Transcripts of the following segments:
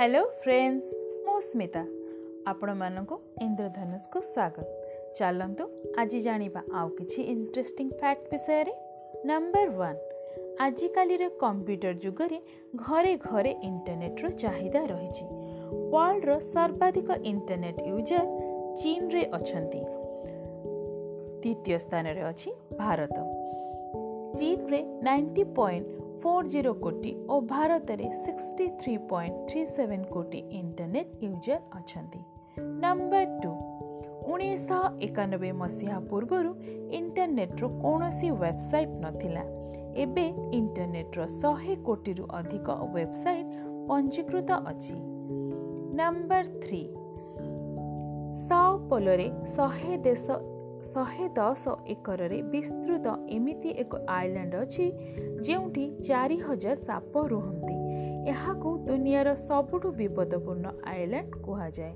Hello friends ମୁଁ ସ୍ମିତା। ଆପଣମାନଙ୍କୁ ଇନ୍ଦ୍ରଧନୁଷକୁ ସ୍ୱାଗତ। ଚାଲନ୍ତୁ ଆଜି ଜାଣିବା ଆଉ କିଛି ଇଣ୍ଟରେଷ୍ଟିଂ ଫ୍ୟାକ୍ଟ ବିଷୟରେ। ନମ୍ବର ୱାନ୍ ଆଜିକାଲିର କମ୍ପ୍ୟୁଟର ଯୁଗରେ ଘରେ ଘରେ ଇଣ୍ଟରନେଟ୍ର ଚାହିଦା ରହିଛି। ୱାର୍ଲଡର ସର୍ବାଧିକ ଇଣ୍ଟରନେଟ୍ ୟୁଜର ଚୀନରେ ଅଛନ୍ତି। ଦ୍ୱିତୀୟ ସ୍ଥାନରେ ଅଛି ଭାରତ। ଚୀନରେ ନାଇଣ୍ଟି ପଏଣ୍ଟ ଫୋର୍ ଜିରୋ କୋଟି ଓ ଭାରତରେ sixty three point three seven କୋଟି ଇଣ୍ଟରନେଟ୍ ୟୁଜର ଅଛନ୍ତି ନମ୍ବର ଟୁ ଉଣେଇଶହ ଏକାନବେ ମସିହା ପୂର୍ବରୁ ଇଣ୍ଟରନେଟ୍ର କୌଣସି ୱେବସାଇଟ୍ ନଥିଲା ଏବେ ଇଣ୍ଟରନେଟ୍ର ଶହେ କୋଟିରୁ ଅଧିକ ୱେବସାଇଟ୍ ପଞ୍ଜୀକୃତ ଅଛି ନମ୍ବର ଥ୍ରୀ ସାଓ ପୋଲୋରେ ଶହେ ଦେଶ ଶହେ ଦଶ ଏକରରେ ବିସ୍ତୃତ ଏମିତି ଏକ ଆଇଲ୍ୟାଣ୍ଡ ଅଛି ଯେଉଁଠି ଚାରି ହଜାର ସାପ ରୁହନ୍ତି। ଏହାକୁ ଦୁନିଆର ସବୁଠୁ ବିପଦପୂର୍ଣ୍ଣ ଆଇଲ୍ୟାଣ୍ଡ କୁହାଯାଏ।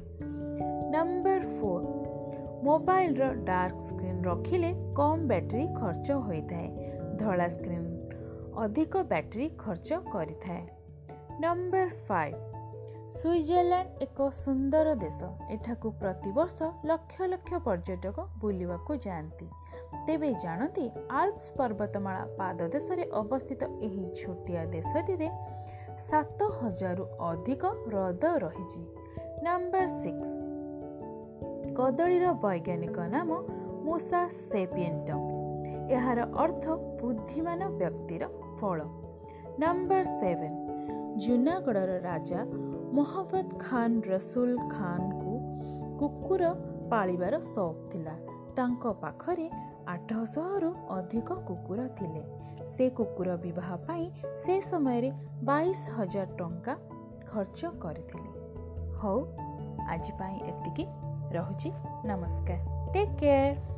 ନମ୍ବର ଫୋର୍ ମୋବାଇଲର ଡାର୍କ ସ୍କ୍ରିନ୍ ରଖିଲେ କମ୍ ବ୍ୟାଟେରୀ ଖର୍ଚ୍ଚ ହୋଇଥାଏ। ଧଳା ସ୍କ୍ରିନ୍ ଅଧିକ ବ୍ୟାଟେରୀ ଖର୍ଚ୍ଚ କରିଥାଏ। ନମ୍ବର ଫାଇଭ୍ ସୁଇଜରଲ୍ୟାଣ୍ଡ ଏକ ସୁନ୍ଦର ଦେଶ। ଏଠାକୁ ପ୍ରତିବର୍ଷ ଲକ୍ଷ ଲକ୍ଷ ପର୍ଯ୍ୟଟକ ବୁଲିବାକୁ ଯାଆନ୍ତି। ତେବେ ଜାଣନ୍ତି ଆଲ୍ପସ୍ ପର୍ବତମାଳା ପାଦଦେଶରେ ଅବସ୍ଥିତ ଏହି ଛୋଟିଆ ଦେଶଟିରେ ସାତ ହଜାରରୁ ଅଧିକ ହ୍ରଦ ରହିଛି। ନମ୍ବର ସିକ୍ସ କଦଳୀର ବୈଜ୍ଞାନିକ ନାମ ମୂଷା ସେପିଏଣ୍ଟମ୍। ଏହାର ଅର୍ଥ ବୁଦ୍ଧିମାନ ବ୍ୟକ୍ତିର ଫଳ। ନମ୍ବର ସେଭେନ୍ ଜୁନାଗଡ଼ର ରାଜା ମହମ୍ମଦ ଖାନ୍ ରସୁଲ ଖାନ୍ଙ୍କୁ କୁକୁର ପାଳିବାର ସଉକ ଥିଲା। ତାଙ୍କ ପାଖରେ ଆଠଶହରୁ ଅଧିକ କୁକୁର ଥିଲେ। ସେ କୁକୁର ବିବାହ ପାଇଁ ସେ ସମୟରେ ବାଇଶ ହଜାର ଟଙ୍କା ଖର୍ଚ୍ଚ କରିଥିଲେ। ହଉ ଆଜି ପାଇଁ ଏତିକି। ରହୁଛି। ନମସ୍କାର। Take care